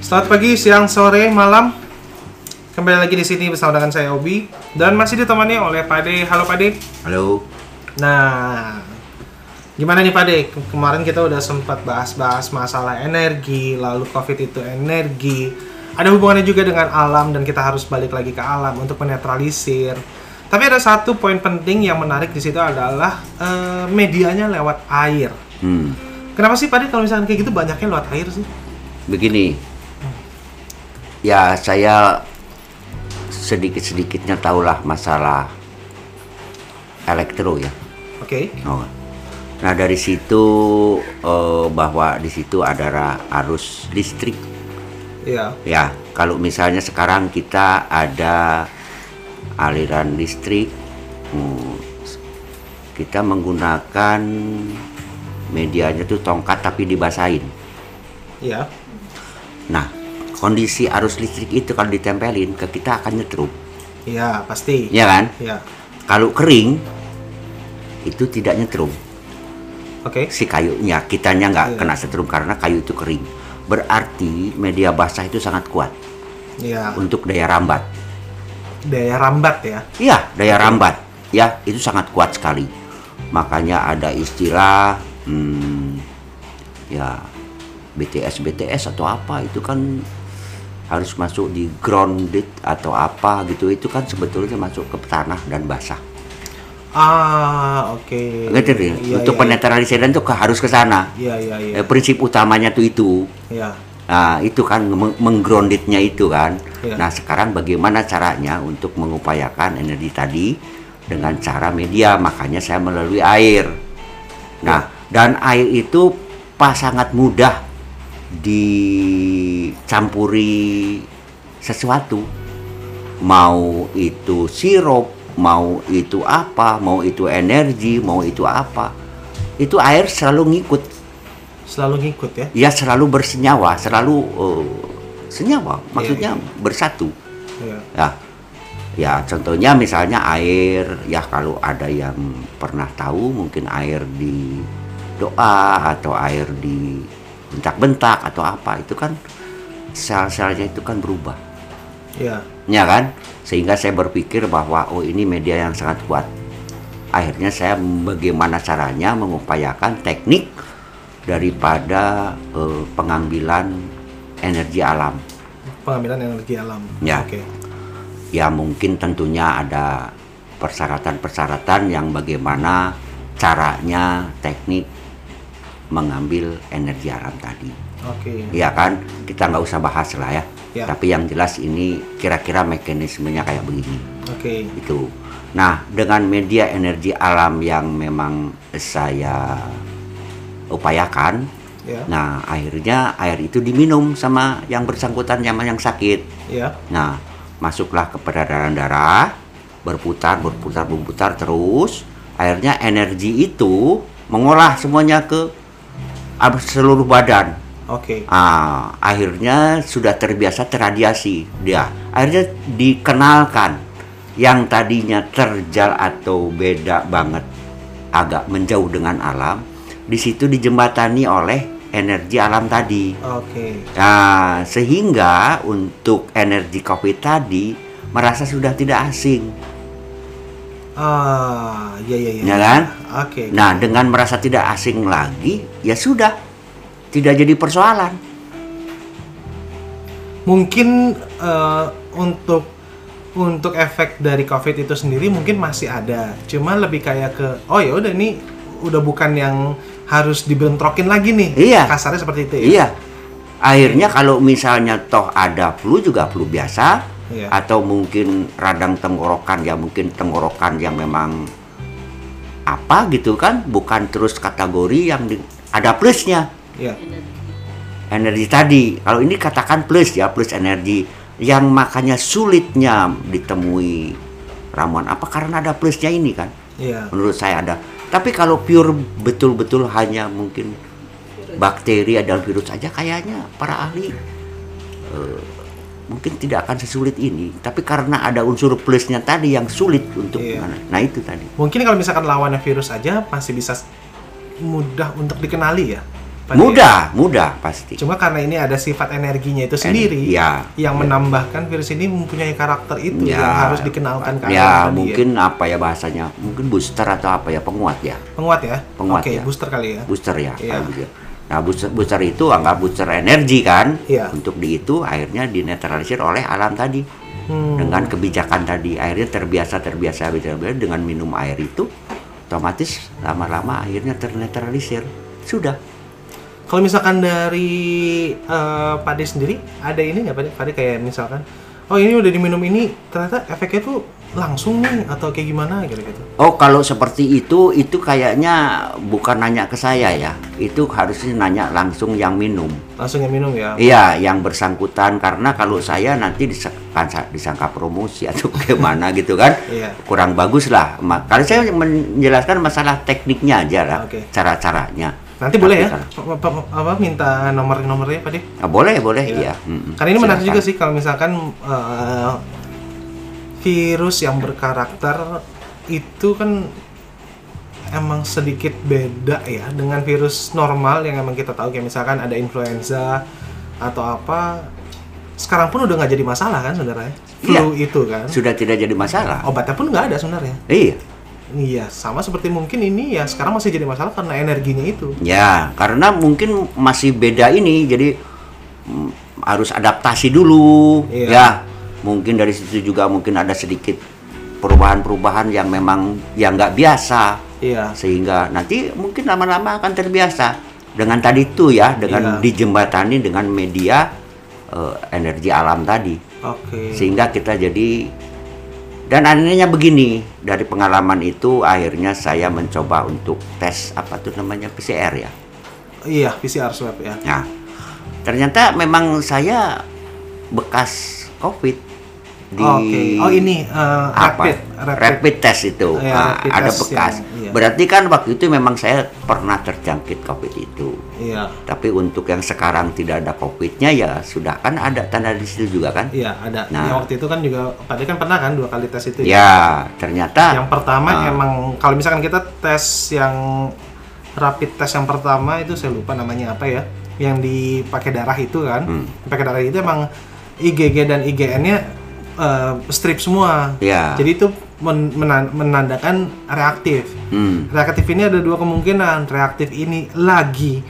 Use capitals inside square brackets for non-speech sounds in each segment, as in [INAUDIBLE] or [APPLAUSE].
Selamat pagi, siang, sore, malam. Kembali lagi di sini bersama dengan saya Obi dan masih ditemani oleh Pade. Halo Pade. Halo. Nah, gimana nih Pade? Ke- Kemarin kita udah sempat bahas-bahas masalah energi, lalu COVID itu energi. Ada hubungannya juga dengan alam dan kita harus balik lagi ke alam untuk menetralisir. Tapi ada satu poin penting yang menarik di situ adalah eh, medianya lewat air. Hmm, Kenapa sih Pade kalau misalkan kayak gitu banyaknya lewat air sih? begini. Ya, saya sedikit-sedikitnya tahulah masalah elektro ya. Oke. Oh. Nah, dari situ eh, bahwa di situ ada arus listrik. Iya. Ya, kalau misalnya sekarang kita ada aliran listrik, hmm, kita menggunakan medianya tuh tongkat tapi dibasahin. Iya. Nah, kondisi arus listrik itu kalau ditempelin ke kita akan nyetrum, Iya, pasti. ya kan? Iya. Kalau kering itu tidak nyetrum. Oke. Si kayunya, kitanya nggak Iya. kena setrum karena kayu itu kering. Berarti media basah itu sangat kuat Iya. untuk daya rambat. Daya rambat ya. Iya, daya rambat. Ya, itu sangat kuat sekali. Makanya ada istilah hmm, ya BTS BTS atau apa itu kan harus masuk di grounded atau apa gitu itu kan sebetulnya masuk ke tanah dan basah. Ah, oke. Ngerti nih? Iya, Untuk iya, penetralisan itu ke- harus ke sana. Iya, iya, iya. Eh, prinsip utamanya tuh itu. Iya. Nah, itu kan meng- menggroundednya itu kan. Iya. Nah, sekarang bagaimana caranya untuk mengupayakan energi tadi dengan cara media? Makanya saya melalui air. Nah, dan air itu pas sangat mudah dicampuri sesuatu. Mau itu sirup, mau itu apa, mau itu energi, mau itu apa. Itu air selalu ngikut Selalu ngikut ya. ya selalu bersenyawa, selalu eh, senyawa, maksudnya bersatu. Iya. Ya, ya contohnya misalnya air, ya kalau ada yang pernah tahu mungkin air di doa atau air di bentak-bentak atau apa itu kan sel-selnya itu kan berubah, Iya. ya kan? Sehingga saya berpikir bahwa oh ini media yang sangat kuat. Akhirnya saya bagaimana caranya mengupayakan teknik daripada eh, pengambilan energi alam. Pengambilan energi alam. Ya. Oke. Ya mungkin tentunya ada persyaratan-persyaratan yang bagaimana caranya teknik mengambil energi alam tadi. Oke. Ya kan, kita nggak usah bahas lah ya. Ya. Tapi yang jelas ini kira-kira mekanismenya kayak begini. Oke. itu. Nah, dengan media energi alam yang memang saya upayakan, Ya. nah akhirnya air itu diminum sama yang bersangkutan sama yang sakit. Iya. Nah, masuklah ke peredaran darah, berputar, berputar, berputar terus. Akhirnya energi itu mengolah semuanya ke seluruh badan. Oke. Ah, akhirnya sudah terbiasa terradiasi dia. Akhirnya dikenalkan yang tadinya terjal atau beda banget agak menjauh dengan alam, di situ dijembatani oleh energi alam tadi. Oke. Nah, sehingga untuk energi Covid tadi merasa sudah tidak asing. Ah, iya iya iya. Ya kan? Oke. Nah, dengan merasa tidak asing lagi, ya sudah tidak jadi persoalan. Mungkin eh, untuk untuk efek dari COVID itu sendiri mungkin masih ada. Cuma lebih kayak ke oh ya udah ini udah bukan yang harus dibentrokin lagi nih. Iya. Kasarnya seperti itu ya. Iya. Akhirnya kalau misalnya toh ada flu juga flu biasa Iya. atau mungkin radang tenggorokan ya mungkin tenggorokan yang memang apa gitu kan bukan terus kategori yang di- ada plusnya Iya. energi tadi. Kalau ini katakan plus ya, plus energi yang makanya sulitnya ditemui ramuan apa karena ada plusnya ini kan. Iya. Menurut saya ada. Tapi kalau pure betul-betul hanya mungkin bakteri dan virus saja kayaknya para ahli eh, mungkin tidak akan sesulit ini. Tapi karena ada unsur plusnya tadi yang sulit untuk Iya. mana. Nah, itu tadi. Mungkin kalau misalkan lawannya virus aja masih bisa mudah untuk dikenali ya. Pak De? Mudah, mudah pasti. Cuma karena ini ada sifat energinya itu sendiri ya. yang menambahkan virus ini mempunyai karakter itu Ya. yang harus dikenalkan ke Ya, mungkin apa ya bahasanya? Mungkin booster atau apa ya penguat ya. penguat ya. Penguat Oke, ya. booster kali ya. Booster ya. Iya. Nah, booster, booster itu anggap booster energi kan. Iya. Untuk di itu akhirnya dinetralisir oleh alam tadi. Hmm. Dengan kebijakan tadi akhirnya terbiasa terbiasa terbiasa dengan minum air itu otomatis lama-lama akhirnya ternetralisir. Sudah. Kalau misalkan dari De sendiri ada ini nggak Pak De? Pak De kayak misalkan, oh ini udah diminum ini ternyata efeknya tuh langsung nih atau kayak gimana gitu gitu. Oh, kalau seperti itu, itu kayaknya bukan nanya ke saya ya. Itu harusnya nanya langsung yang minum. Langsung yang minum ya. Iya, yang bersangkutan karena kalau saya nanti disangka, disangka promosi atau [LAUGHS] bagaimana gitu kan, Iya. kurang bagus lah. Kalau saya menjelaskan masalah tekniknya aja lah, Oke. cara-caranya. Nanti boleh ya, apa, minta nomor-nomornya Pak De? Ah, boleh, boleh, Iya. iya. Mm-mm. Karena ini menarik juga sih kalau misalkan eh, virus yang berkarakter itu kan emang sedikit beda ya dengan virus normal yang emang kita tahu kayak misalkan ada influenza atau apa sekarang pun udah nggak jadi masalah kan sebenarnya flu itu kan Sudah tidak jadi masalah. obatnya pun nggak ada sebenarnya Iya. Iya sama seperti mungkin ini ya sekarang masih jadi masalah karena energinya itu Ya, karena mungkin masih beda ini, jadi mm, harus adaptasi dulu, Iya. ya. Mungkin dari situ juga mungkin ada sedikit perubahan-perubahan yang memang yang nggak biasa, iya sehingga nanti mungkin lama-lama akan terbiasa dengan tadi itu ya, dengan Iya. dijembatani dengan media eh, energi alam tadi, oke sehingga kita jadi dan anehnya begini dari pengalaman itu akhirnya saya mencoba untuk tes apa tuh namanya PCR ya. iya PCR swab ya. Nah, ternyata memang saya bekas COVID di Oke. Oh ini eh, apa? rapid, Rapid, test itu. Iya, Nah, rapid ada test bekas. yang- iya. Berarti kan waktu itu memang saya pernah terjangkit COVID itu. Iya, Tapi untuk yang sekarang tidak ada COVID-nya ya sudah kan ada tanda di situ juga kan? iya ada. Nah. Yang waktu itu kan juga De kan pernah kan dua kali tes itu. Ya, ternyata Yang pertama Ah. emang kalau misalkan kita tes yang rapid test yang pertama itu saya lupa namanya apa ya, yang dipakai darah itu kan, Hmm. pakai darah itu emang IgG dan IgN-nya eh, strip semua. Ya. Jadi itu men- menan- menandakan reaktif. hmm, Reaktif ini ada dua kemungkinan. Reaktif ini lagi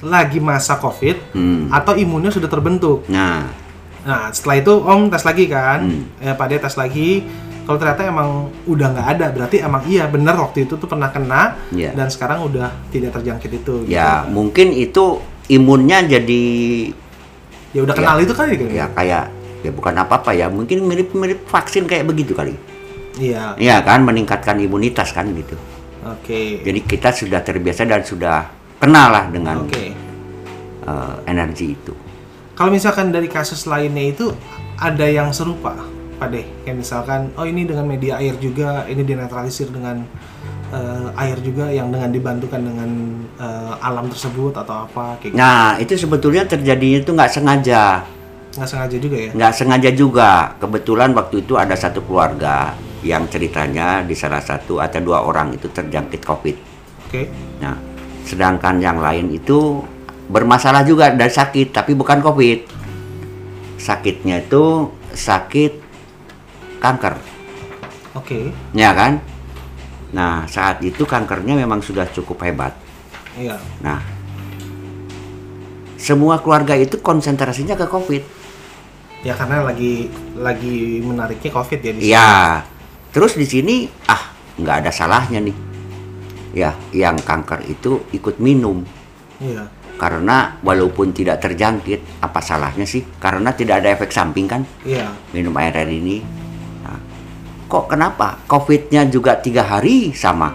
lagi masa COVID hmm. atau imunnya sudah terbentuk. Nah, Nah, setelah itu Om tes lagi kan, Hmm. ya Pak De tes lagi. Kalau ternyata emang udah nggak ada, berarti emang iya bener waktu itu tuh pernah kena Iya. dan sekarang udah tidak terjangkit itu. gitu. ya mungkin itu imunnya jadi ya udah ya. kenal itu kali kan? ya kayak ya bukan apa-apa ya, mungkin mirip-mirip vaksin kayak begitu kali. Iya. Iya kan meningkatkan imunitas kan gitu. Oke. Jadi kita sudah terbiasa dan sudah kenal lah dengan Oke. eh, energi itu. Kalau misalkan dari kasus lainnya itu ada yang serupa, Pak De. Kayak misalkan, oh ini dengan media air juga, ini dinetralisir dengan eh, air juga yang dengan dibantukan dengan eh, alam tersebut atau apa kayak gitu. Nah itu sebetulnya terjadinya itu nggak sengaja, nggak sengaja juga ya? nggak sengaja juga. Kebetulan waktu itu ada satu keluarga yang ceritanya di salah satu atau dua orang itu terjangkit COVID. Oke. Nah sedangkan yang lain itu bermasalah juga dari sakit, tapi bukan COVID. Sakitnya itu sakit kanker. Oke. Ya kan? Nah, saat itu kankernya memang sudah cukup hebat. Iya. Nah, semua keluarga itu konsentrasinya ke COVID. Ya karena lagi lagi menariknya COVID ya di sini. Iya. Terus di sini ah nggak ada salahnya nih. Ya, yang kanker itu ikut minum Iya. karena walaupun tidak terjangkit, apa salahnya sih? Karena tidak ada efek samping kan Iya. minum air air ini. Nah, kok kenapa? COVID-nya juga tiga hari sama.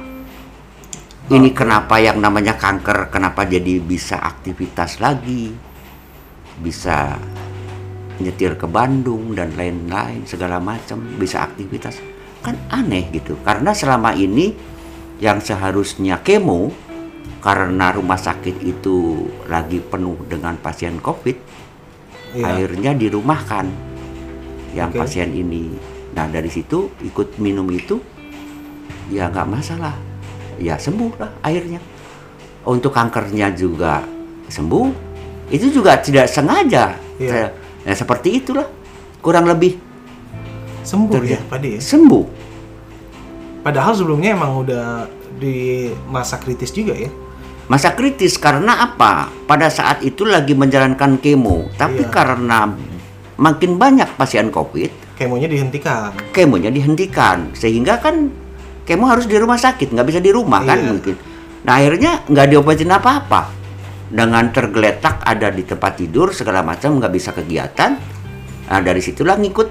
Ini kenapa yang namanya kanker, kenapa jadi bisa aktivitas lagi, bisa nyetir ke Bandung dan lain-lain segala macam, bisa aktivitas kan aneh gitu. Karena selama ini yang seharusnya kemo karena rumah sakit itu lagi penuh dengan pasien COVID, Iya. akhirnya dirumahkan yang Oke. pasien ini. Nah dari situ ikut minum itu ya nggak masalah, ya sembuh lah akhirnya. Untuk kankernya juga sembuh. Itu juga tidak sengaja. Iya. Ya, seperti itulah. Kurang lebih Sembuh Terus ya, Pak De? sembuh. Padahal sebelumnya emang udah di masa kritis juga ya. Masa kritis karena apa? Pada saat itu lagi menjalankan kemo, tapi Iya. karena makin banyak pasien COVID, Kemonya dihentikan. kemonya dihentikan sehingga kan kemo harus di rumah sakit nggak bisa di rumah kan Iya. mungkin nah akhirnya nggak diobatin apa-apa dengan tergeletak ada di tempat tidur segala macam nggak bisa kegiatan nah dari situlah ngikut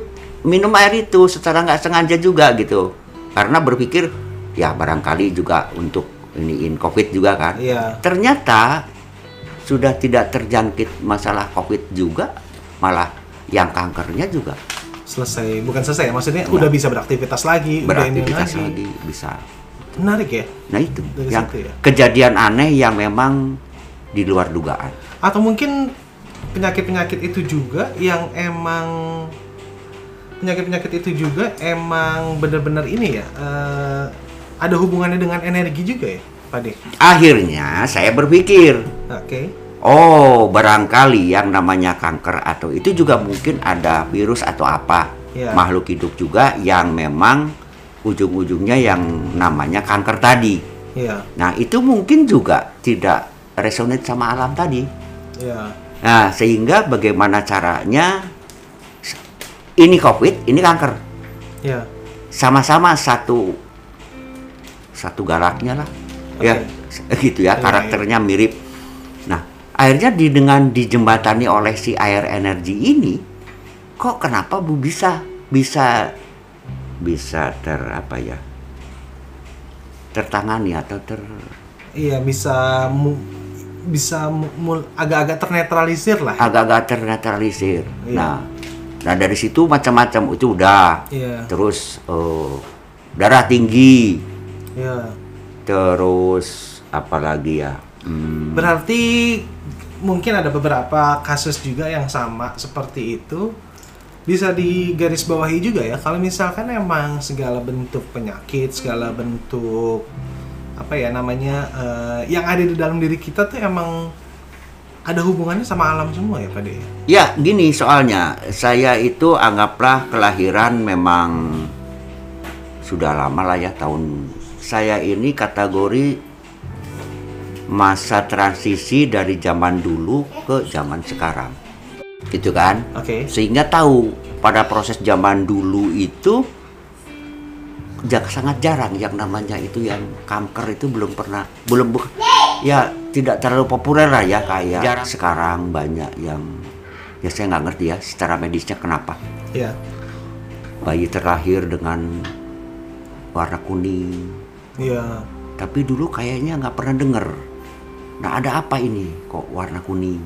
minum air itu secara nggak sengaja juga gitu karena berpikir ya barangkali juga untuk iniin covid juga kan Iya. ternyata sudah tidak terjangkit masalah covid juga malah yang kankernya juga Selesai, bukan selesai ya, maksudnya Iya. udah bisa beraktivitas lagi, udah ini beraktivitas lagi. lagi bisa Menarik ya. Nah itu Dari yang ya? kejadian aneh yang memang di luar dugaan. Atau mungkin penyakit-penyakit itu juga yang emang penyakit-penyakit itu juga emang bener-bener ini ya eh, ada hubungannya dengan energi juga ya, Pak De? Akhirnya saya berpikir, Oke. oh barangkali yang namanya kanker atau itu juga mungkin ada virus atau apa Iya. makhluk hidup juga yang memang ujung-ujungnya yang namanya kanker tadi. Iya, Nah itu mungkin juga tidak resonate sama alam tadi. iya, Nah sehingga bagaimana caranya ini covid, ini kanker. iya. sama-sama satu satu galaknya lah ya [LAUGHS] gitu ya Iya, karakternya mirip nah akhirnya di dengan dijembatani oleh si air energi ini kok kenapa bu bisa bisa bisa ter apa ya tertangani atau ter Iya, bisa bisa agak-agak ternetralisir lah. agak-agak ternetralisir. Iya. nah nah dari situ macam-macam itu udah. Iya, terus eh, darah tinggi. Iya. terus apalagi ya? Hmm, Berarti mungkin ada beberapa kasus juga yang sama seperti itu. Bisa digarisbawahi juga ya kalau misalkan emang segala bentuk penyakit segala bentuk apa ya namanya eh, yang ada di dalam diri kita tuh emang ada hubungannya sama alam semua ya Pak De? ya gini soalnya saya itu anggaplah kelahiran memang sudah lama lah ya tahun saya ini kategori masa transisi dari zaman dulu ke zaman sekarang gitu kan Oke. sehingga tahu pada proses zaman dulu itu sangat jarang yang namanya itu yang kanker itu belum pernah belum bu- ya tidak terlalu populer lah ya kayak sekarang banyak yang ya saya nggak ngerti ya secara medisnya kenapa Ya. bayi terlahir dengan warna kuning Iya. tapi dulu kayaknya nggak pernah dengar nah ada apa ini kok warna kuning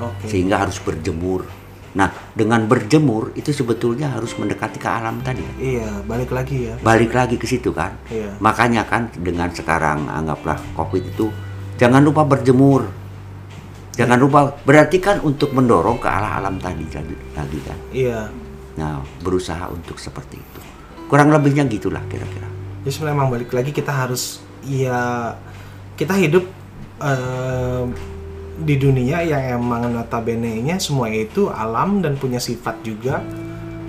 Oke. sehingga harus berjemur. Nah, dengan berjemur itu sebetulnya harus mendekati ke alam tadi. Iya, balik lagi ya. Balik lagi ke situ kan. Iya. Makanya kan dengan sekarang anggaplah Covid itu jangan lupa berjemur. Jangan lupa berarti kan untuk mendorong ke arah alam tadi lagi lagi kan. Iya. Nah, berusaha untuk seperti itu. Kurang lebihnya gitulah kira-kira. Jadi sebenarnya emang balik lagi kita harus ya kita hidup eh, di dunia yang emang notabene-nya semua itu alam dan punya sifat juga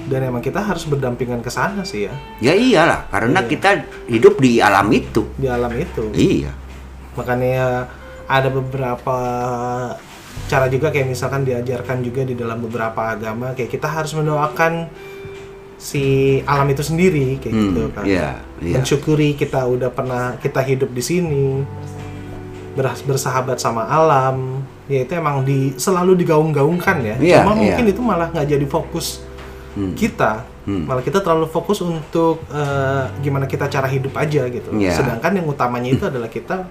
dan emang kita harus berdampingan ke sana sih ya Ya iyalah, karena Iya. kita hidup di alam itu. di alam itu. Iya. Makanya ada beberapa cara juga kayak misalkan diajarkan juga di dalam beberapa agama kayak kita harus mendoakan si alam itu sendiri kayak Hmm, gitu kan. iya, iya. Mensyukuri kita udah pernah kita hidup di sini. Bersahabat sama alam. Ya itu emang di selalu digaung-gaungkan ya. Iya, Cuma iya. mungkin itu malah nggak jadi fokus Hmm. kita. Hmm. Malah kita terlalu fokus untuk eh, gimana kita cara hidup aja gitu. Iya. Sedangkan yang utamanya itu adalah kita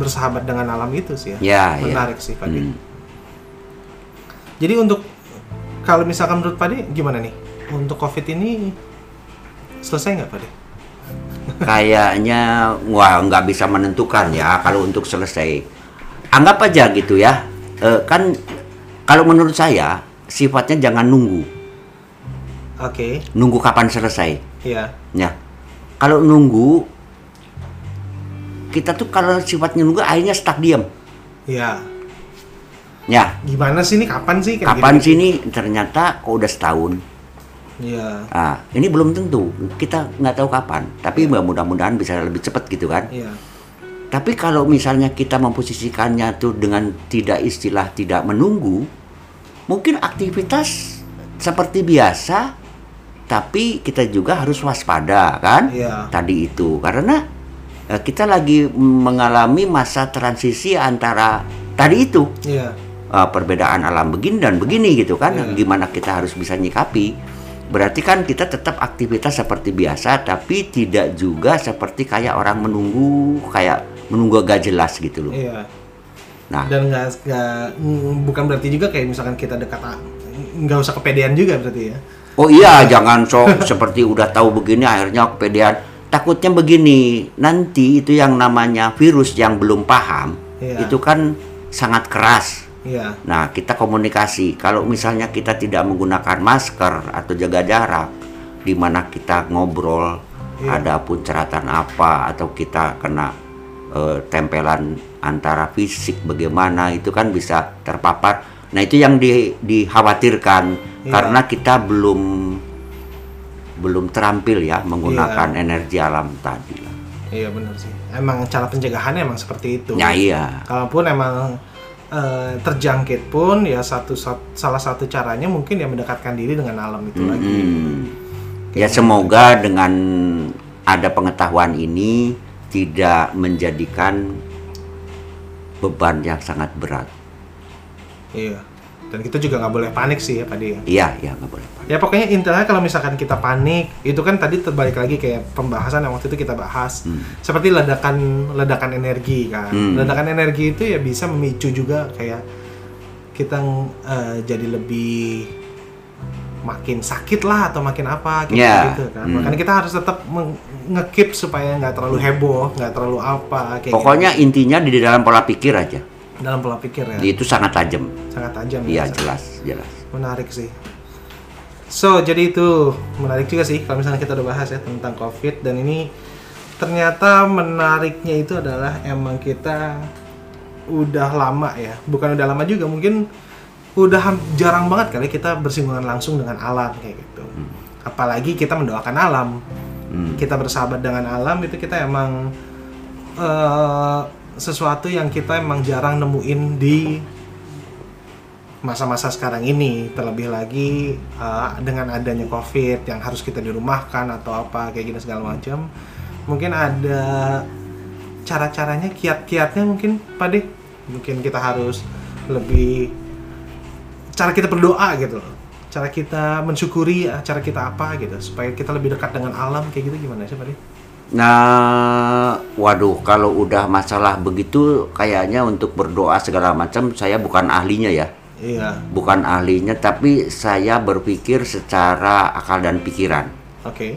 bersahabat dengan alam itu sih ya. Ya, ya. Menarik sih Pak. Hmm. Jadi untuk kalau misalkan menurut Pak gimana nih? Untuk Covid ini selesai nggak Pak kayaknya wah nggak bisa menentukan ya kalau untuk selesai anggap aja gitu ya Eh, kan kalau menurut saya sifatnya jangan nunggu Oke, nunggu kapan selesai ya. ya kalau nunggu kita tuh kalau sifatnya nunggu akhirnya stuck diam Iya. Ya, Gimana sih ini kapan sih kayak kapan gini? sih ini ternyata kok udah setahun. Iya. Ah, ini belum tentu. Kita nggak tahu kapan. Tapi mudah-mudahan bisa lebih cepat gitu kan. Iya. Tapi kalau misalnya kita memposisikannya tuh dengan tidak istilah tidak menunggu, mungkin aktivitas seperti biasa, tapi kita juga harus waspada kan? Iya. Tadi itu karena eh, kita lagi mengalami masa transisi antara tadi itu eh, perbedaan alam begini dan begini gitu kan? Iya. Gimana kita harus bisa nyikapi? Berarti kan kita tetap aktivitas seperti biasa, tapi tidak juga seperti kayak orang menunggu, kayak menunggu agak jelas gitu loh. Iya. Nah, Dan nggak nggak mm, bukan berarti juga kayak misalkan kita dekat ah, nggak usah kepedean juga berarti ya. oh iya, jangan sok [LAUGHS] seperti udah tahu begini akhirnya kepedean. Takutnya begini, nanti itu yang namanya virus yang belum paham, Iya. itu kan sangat keras. Iya. Nah, kita komunikasi. Kalau misalnya kita tidak menggunakan masker atau jaga jarak, di mana kita ngobrol, Iya. ada punceratan apa, atau kita kena eh, tempelan antara fisik, bagaimana itu kan bisa terpapar. Nah, itu yang di- dikhawatirkan Iya. karena kita belum belum terampil ya menggunakan energi alam tadi. Iya benar sih. Emang cara pencegahannya emang seperti itu. Ya iya. Kalaupun emang eh, terjangkit pun ya satu sat- salah satu caranya mungkin ya mendekatkan diri dengan alam itu lagi. Hmm. Ya semoga dengan ada pengetahuan ini tidak menjadikan beban yang sangat berat. Iya. Dan kita juga nggak boleh panik sih ya Pak Di, ya. Iya, iya nggak boleh. Pak. Ya pokoknya intinya kalau misalkan kita panik, itu kan tadi terbalik lagi kayak pembahasan yang waktu itu kita bahas. Hmm. Seperti ledakan ledakan energi kan. Hmm. Ledakan energi itu ya bisa memicu juga kayak kita eh, jadi lebih makin sakit lah atau makin apa kayak Ya. gitu kan. Hmm. Makanya kita harus tetap nge-keep supaya nggak terlalu heboh, nggak terlalu apa kayak Pokoknya intinya di dalam pola pikir aja. gitu. dalam pola pikir ya. Itu sangat tajam. Sangat tajam Iya, ya. jelas, jelas. Menarik sih. So, jadi itu menarik juga sih kalau misalnya kita udah bahas ya tentang COVID dan ini ternyata menariknya itu adalah emang kita udah lama ya, bukan udah lama juga mungkin udah jarang banget kali kita bersinggungan langsung dengan alam kayak gitu. Apalagi kita mendoakan alam, Hmm. kita bersahabat dengan alam itu kita emang eh, sesuatu yang kita emang jarang nemuin di masa-masa sekarang ini terlebih lagi uh, dengan adanya covid yang harus kita dirumahkan atau apa kayak gini segala macam mungkin ada cara-caranya kiat-kiatnya mungkin Pak mungkin kita harus lebih cara kita berdoa gitu loh cara kita mensyukuri uh, cara kita apa gitu supaya kita lebih dekat dengan alam kayak gitu gimana sih Pak? Nah, waduh, kalau udah masalah begitu, kayaknya untuk berdoa segala macam, saya bukan ahlinya ya. Iya, Bukan ahlinya, tapi saya berpikir secara akal dan pikiran. oke.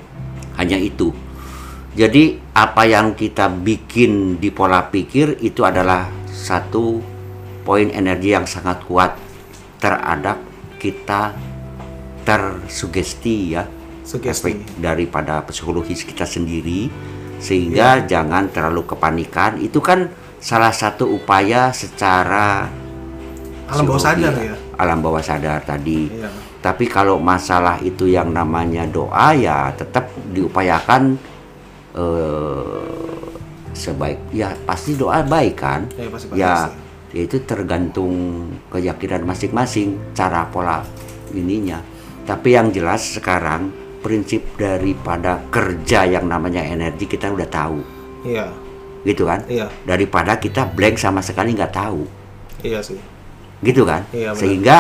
Hanya itu. Jadi, apa yang kita bikin di pola pikir itu adalah satu poin energi yang sangat kuat terhadap kita tersugesti ya Sugesti. efek daripada psikologis kita sendiri sehingga jangan terlalu kepanikan itu kan salah satu upaya secara Alam bawah sadar ya. ya. alam bawah sadar tadi Iya. tapi kalau masalah itu yang namanya doa ya tetap diupayakan eh, sebaik ya pasti doa baik kan Ya, pasti ya itu tergantung keyakinan masing-masing cara pola ininya. Tapi yang jelas sekarang prinsip daripada kerja yang namanya energi kita udah tahu. Iya, gitu kan? Iya, daripada kita blank sama sekali nggak tahu. Iya sih. gitu kan? Iya, benar. sehingga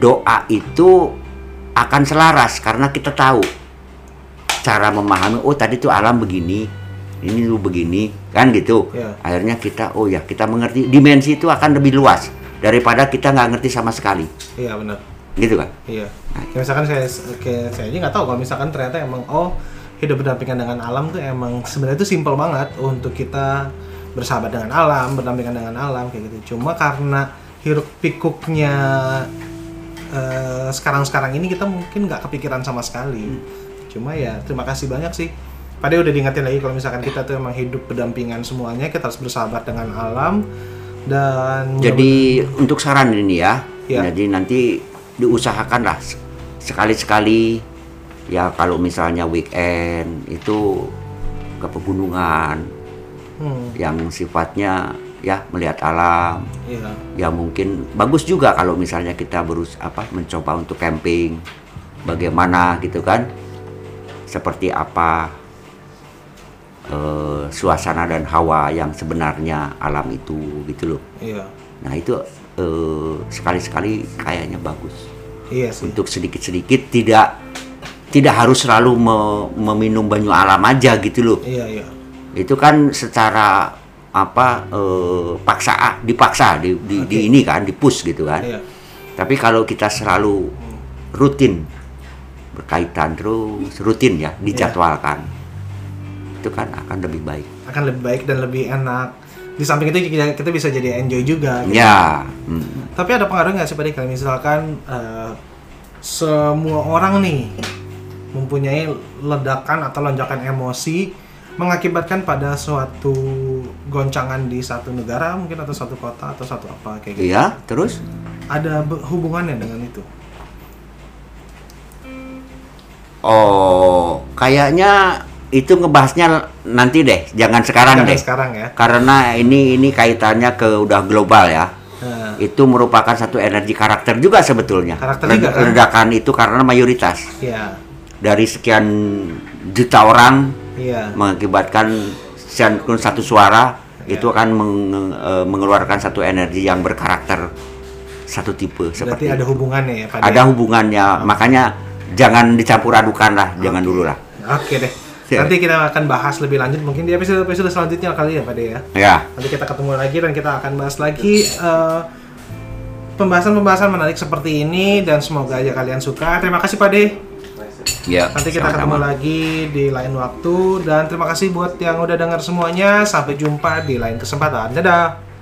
doa itu akan selaras karena kita tahu. Cara memahami oh tadi tuh alam begini ini lu begini kan gitu Iya. akhirnya kita oh ya kita mengerti dimensi itu akan lebih luas daripada kita nggak ngerti sama sekali Iya benar. gitu kan Iya. Kayak misalkan saya kayak saya aja nggak tahu kalau misalkan ternyata emang oh hidup berdampingan dengan alam tuh emang sebenarnya itu simpel banget untuk kita bersahabat dengan alam, berdampingan dengan alam kayak gitu. Cuma karena hiruk pikuknya eh, sekarang-sekarang ini kita mungkin nggak kepikiran sama sekali. Cuma ya terima kasih banyak sih. Pada udah diingetin lagi kalau misalkan kita tuh emang hidup berdampingan semuanya, kita harus bersahabat dengan alam Dan Jadi untuk saran ini ya, Ya. jadi nanti diusahakanlah se- sekali-sekali. Ya kalau misalnya weekend itu ke pegunungan hmm, yang sifatnya ya melihat alam. Iya. ya mungkin bagus juga kalau misalnya kita berus apa mencoba untuk camping. Bagaimana gitu kan? Seperti apa eh, suasana dan hawa yang sebenarnya alam itu gitu loh Iya. nah itu eh, sekali-sekali kayaknya bagus Iya sih. untuk sedikit-sedikit tidak tidak harus selalu me- meminum banyu alam aja gitu loh Iya, iya. itu kan secara apa eh, paksa dipaksa di, di, di Oke. ini kan dipus gitu kan Iya. tapi kalau kita selalu rutin berkaitan terus rutin ya dijadwalkan itu kan akan lebih baik Akan lebih baik dan lebih enak. Di samping itu kita, kita bisa jadi enjoy juga. gitu. ya mm, Tapi ada pengaruh nggak sih Pak Dik, kalau misalkan eh, semua orang nih mempunyai ledakan atau lonjakan emosi mengakibatkan pada suatu goncangan di satu negara mungkin atau satu kota atau satu apa kayak gitu. iya terus Ada hubungannya dengan itu. oh kayaknya itu ngebahasnya nanti deh jangan sekarang Jangan deh sekarang ya. karena ini ini kaitannya ke udah global ya Nah, itu merupakan satu energi karakter juga sebetulnya Karakter juga, kan? ledakan itu karena mayoritas iya. dari sekian juta orang Iya. mengakibatkan sekian satu suara Ya. itu akan meng- eh, mengeluarkan satu energi yang berkarakter satu tipe Berarti seperti ada itu. hubungannya ya ada hubungannya makanya jangan dicampur adukan lah jangan dulu lah Oke deh. Ya. Nanti kita akan bahas lebih lanjut mungkin di episode-episode selanjutnya kali ya Pak De ya. ya Nanti kita ketemu lagi dan kita akan bahas lagi eh, pembahasan-pembahasan menarik seperti ini dan semoga aja kalian suka. Terima kasih Pak De. ya Nanti kita ketemu sama-sama. lagi di lain waktu dan terima kasih buat yang udah dengar semuanya. Sampai jumpa di lain kesempatan. Dadah.